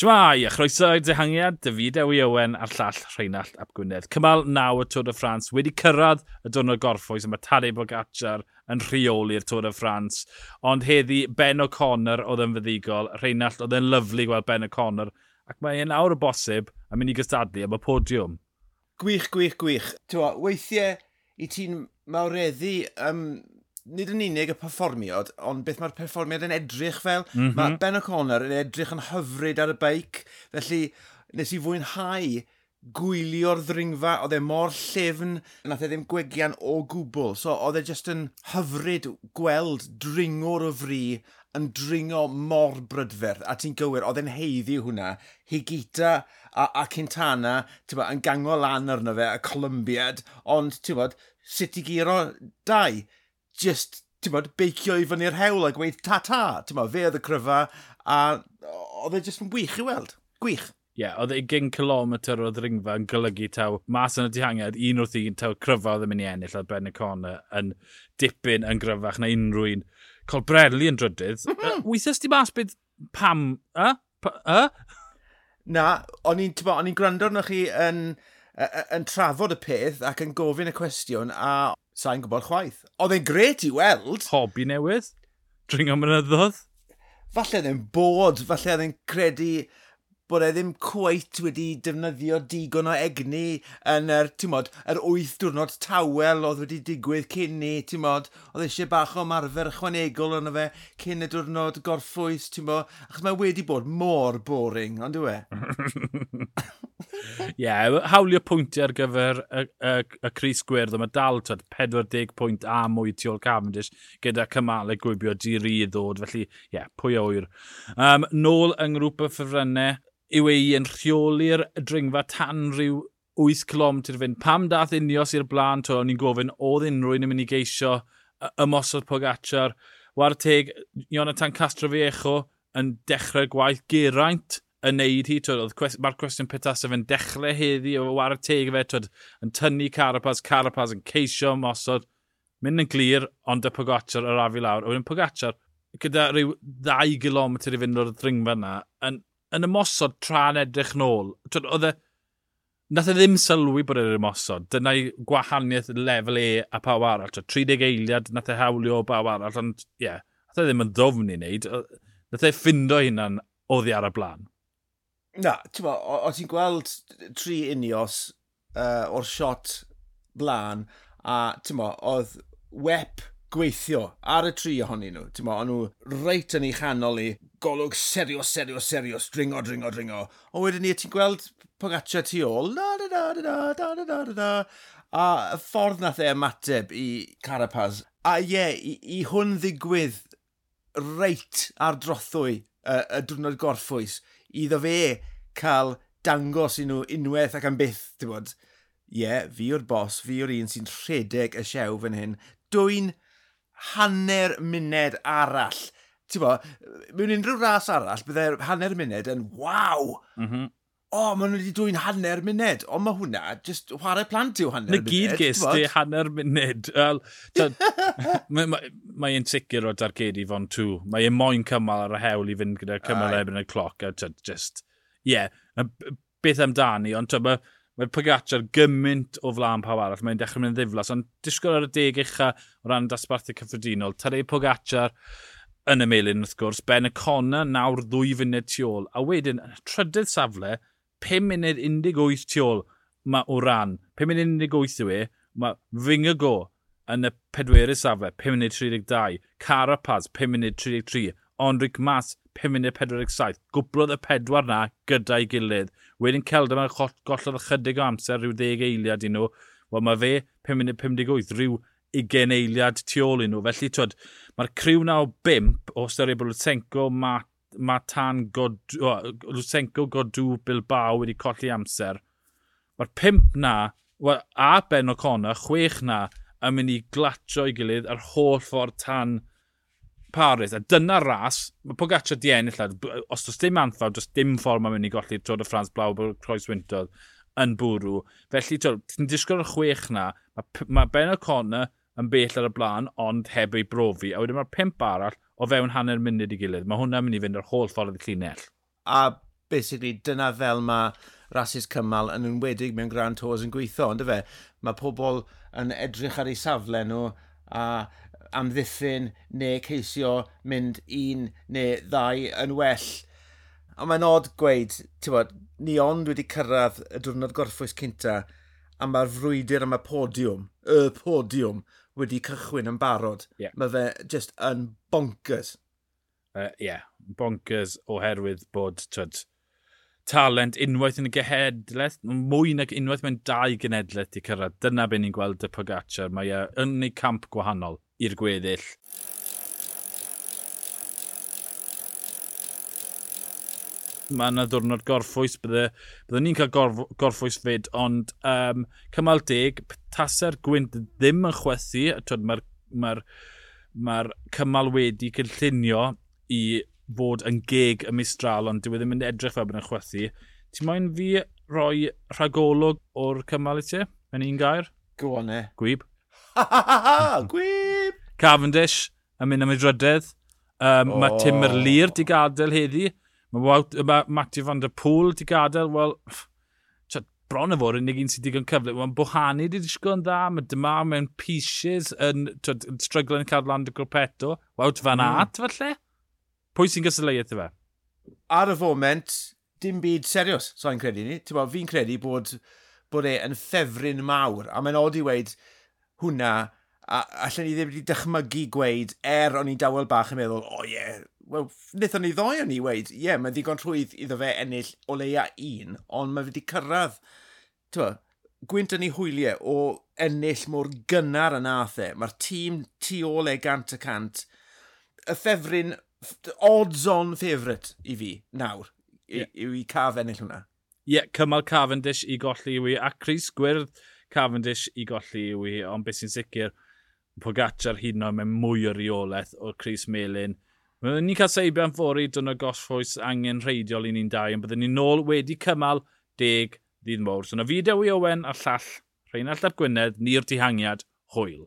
Shmai, a chroeso i dehangiad, David Ewi Owen a'r llall Rheinald Ap Gwynedd. Cymal naw y Tôr de France wedi cyrraedd y diwrnod gorffwys yma Tadej Bogacar yn rheoli'r Tôr de France. Ond heddi Ben O'Connor oedd yn fyddigol, Rheinald oedd yn lyflu gweld Ben O'Connor, ac mae e'n awr o bosib a mynd i gystadlu am y podiwm. Gwych, gwych, gwych. Tewa, weithiau i ti'n mawreddu um, nid yn unig y perfformiad, ond beth mae'r perfformiad yn edrych fel. Mm -hmm. Mae Ben O'Connor yn edrych yn hyfryd ar y beic, felly nes i fwynhau gwylio'r ddringfa, oedd e mor llefn, nath e ddim gwegian o gwbl. So oedd e just yn hyfryd gweld dringwr o fri yn dringo mor brydferth, a ti'n gywir, oedd e'n heiddi hwnna. Higita a, a Cintana, ti'n yn gango lan arno fe, a Columbiad, ond ti'n bod, sut i giro dau just ti'n bod, beicio i fyny'r hewl a gweud ta-ta, ti'n bod, fe oedd y cryfa, a oedd e just yn wych i weld, gwych. Ie, yeah, oedd e 20 km o ddringfa yn golygu taw mas yn y dihangiad, un wrth un taw cryfa oedd yn mynd i ennill ar ben y corner yn dipyn yn gryfach na unrhyw un. Colbrelli yn drydydd. Mm -hmm. uh, Weithas ti mas bydd pam? Y? Uh? Uh? Na, o'n i'n gwrando arnoch chi yn... Uh, yn trafod y peth ac yn gofyn y cwestiwn a sa'n gwybod chwaith. Oedd e'n gret i weld. Hobi newydd? Dringo mynyddodd? Falle oedd e'n bod, falle oedd e'n credu bod e ddim cweit wedi defnyddio digon o egni yn yr, mod, yr wyth diwrnod tawel oedd wedi digwydd cyn ni, ti'n modd, oedd eisiau bach o marfer ychwanegol yna fe cyn y diwrnod gorffwys, ti'n modd, achos mae wedi bod mor boring, ond yw e? Ie, yeah, hawlio pwyntiau ar gyfer y, y, y Cris Gwyrdd, mae dal twed, 40 pwynt a mwy tu ôl Cavendish gyda cymalau e gwybio di ri ddod, felly ie, yeah, pwy a. Um, nôl yng ngrwp y ffefrynnau, yw ei yn rheoli'r dringfa tan rhyw 8 km fynd. Pam dath unios i'r blaen, to, o'n i'n gofyn, oedd unrhyw yn mynd i geisio ymosod Pogacar. War teg, Jonathan Castroviejo yn dechrau gwaith geraint yn neud hi. Mae'r cwestiwn Pitasa yn dechrau heddi o war y teg fe, twyd, yn tynnu Carapaz, Carapaz yn ceisio mosod, mynd yn glir, ond y Pogacar yr afi lawr. A wedyn Pogacar, gyda rhyw 2 km i fynd o'r ddringfa yna, yn, yn ymosod tra'n edrych nôl. Twyd, oedd e, Nath e ddim sylwi bod e'n ymosod. Dyna'i gwahaniaeth lefel E a pawb arall. 30 eiliad, nath e hawlio o pawb arall. Ond, ie, yeah, nath e ddim yn ddofn i wneud. Nath e ffindo hynna'n oddi ar y blaen. Na, ti'n bo, o ti'n gweld tri unios uh, o'r shot blaen, a ti'n bo, oedd wep gweithio ar y tri ohonyn nhw. Ti'n bo, o'n nhw reit yn ei chanol i golwg serio, serio, serio, dringo, dringo, dringo. O wedyn ni, ti'n gweld Pogaccia tu ôl, da da da da da da da da da da A y ffordd nath e ymateb i Carapaz. A ie, yeah, i, i hwn ddigwydd reit ar drothwy y, y diwrnod gorffwys iddo fe cael dangos i nhw unwaith ac am byth, ti'n bod, ie, yeah, fi o'r bos, fi o'r un sy'n rhedeg y siew fan hyn, dwy'n hanner muned arall. Ti'n bod, mewn unrhyw ras arall, byddai hanner muned yn waw! Mm -hmm o, oh, maen nhw wedi dwy'n hanner munud. Ond mae hwnna, just chwarae plant yw hanner Na munud. Na gyd ges di hanner munud. Mae ma, ma un sicr o dargedu fo'n tŵ. Mae un moyn cymal ar y hewl i fynd gyda'r cymal ebyn y cloc. A just, ie, yeah, beth amdani. Ond mae mae Pogacar gymaint o flaen pawb arall. Mae'n dechrau mynd ddiflas. Ond disgwyl ar y deg ucha o ran dasbarthu cyffredinol. Tyrau e Pogacar yn y melin, wrth gwrs. Ben y Conna nawr ddwy funud tu ôl. A wedyn, trydydd safle, 5 munud 18 tu ôl mae o ran. 5 munud 18 yw e, mae Fingago yn y pedwerydd safle, 5 munud 32. Carapaz, 5 munud 33. Onric Mas, 5 munud 47. Gwblodd y pedwar na gyda'i gilydd. Wedyn Celda mae'n gollodd ychydig o amser rhyw 10 eiliad i nhw. Wel mae fe 5 munud 58, rhyw 20 eiliad tu ôl i nhw. Felly, twyd, mae'r criw na o 5 o Sterio Bwlsenko, Mat mae tan Godw, oh, Lusenko Godw Bilbao wedi colli amser. Mae'r pimp na, a Ben O'Connor, chwech na, yn mynd i glatio i gilydd ar holl ffordd tan Paris. A dyna ras, mae Pogacar di ennill. Os does dim anffawd, does dim ffordd mae'n mynd i golli Tôr y Ffrans Blau bod Croes Wyntodd yn bwrw. Felly, ti'n disgwyl y chwech na, mae ma Ben O'Connor yn bell ar y blaen, ond heb ei brofi. A wedyn mae'r pimp arall, o fewn hanner munud i gilydd. Mae hwnna'n mynd i fynd yr holl ffordd y llinell. A basically dyna fel mae rasis cymal yn enwedig mewn Grand Tours yn gweithio, ond fe, mae pobl yn edrych ar eu safle nhw a amddiffyn neu ceisio mynd un neu ddau yn well. A mae'n od gweud, ti'n bod, ni ond wedi cyrraedd y diwrnod gorffwys cynta a mae'r frwydr am y podiwm, y podiwm, wedi cychwyn yn barod. Yeah. Mae fe just yn bonkers. Ie, uh, yeah, bonkers oherwydd bod twyd, talent unwaith yn y gehedlaeth, mwy nag unwaith mewn dau genedlaeth i cyrraedd. Dyna beth ni'n gweld y Pogacar. Mae e yn ei camp gwahanol i'r gweddill. mae yna ddwrnod gorffwys, bydde, bydde ni'n cael gorf, gorffwys fyd, ond um, cymal deg, taser gwynt ddim yn chwethu, mae'r ma r, ma r cymal wedi cynllunio i fod yn geg y mistral, ond dwi e ddim yn edrych fel bod yn chwethu. Ti'n moyn fi roi rhagolwg o'r cymal i ti? Yn un gair? Go on e. Gwyb. Ha ha ha ha! Gwyb! Cavendish yn mynd am ei drydydd. Um, oh. Mae Tim Merlir di gadael heddi. Mae ma Matthew van der Pŵl di gadael, wel, bron efo'r unig un sydd digon cyfle. Mae'n bohani di ddisgwyl yn dda, mae dyma mewn pieces yn, yn strygl yn cael land y grwpeto. Wout fan mm. at, falle? Pwy sy'n gysylleu eto fe? Ar y foment, dim byd serios, so i'n credu ni. Fi'n credu bod, bod e yn ffefryn mawr, a mae'n od i weid hwnna, a allan ni ddim wedi dychmygu gweud, er o'n i'n dawel bach yn meddwl, o oh, ie, yeah, wel, wnaethon ni ddoi o'n i weid, ie, yeah, mae'n ddigon rhwydd iddo fe ennill o leia un, ond mae wedi cyrraedd, ti'n gwynt yn ei hwyliau o ennill mor gynnar yn athau. E. Mae'r tîm tu ôl e gant y cant. Y ffefryn, odds on favourite i fi nawr, yeah. yw i caf ennill hwnna. Ie, yeah, cymal Cavendish i golli i wi, a Chris Gwyrdd Cavendish i golli i wi, ond beth sy'n sicr, Pogacar hyd yn oed mewn mwy o reolaeth o'r Chris Melin. Byddwn ni'n cael seibiau'n fori dyn o gosfwys angen rheidiol i ni'n dau, ond byddwn ni'n nôl wedi cymal deg ddydd mowr. So na fideo i Owen a llall Rheinald Ap Gwynedd, ni'r dihangiad, hwyl.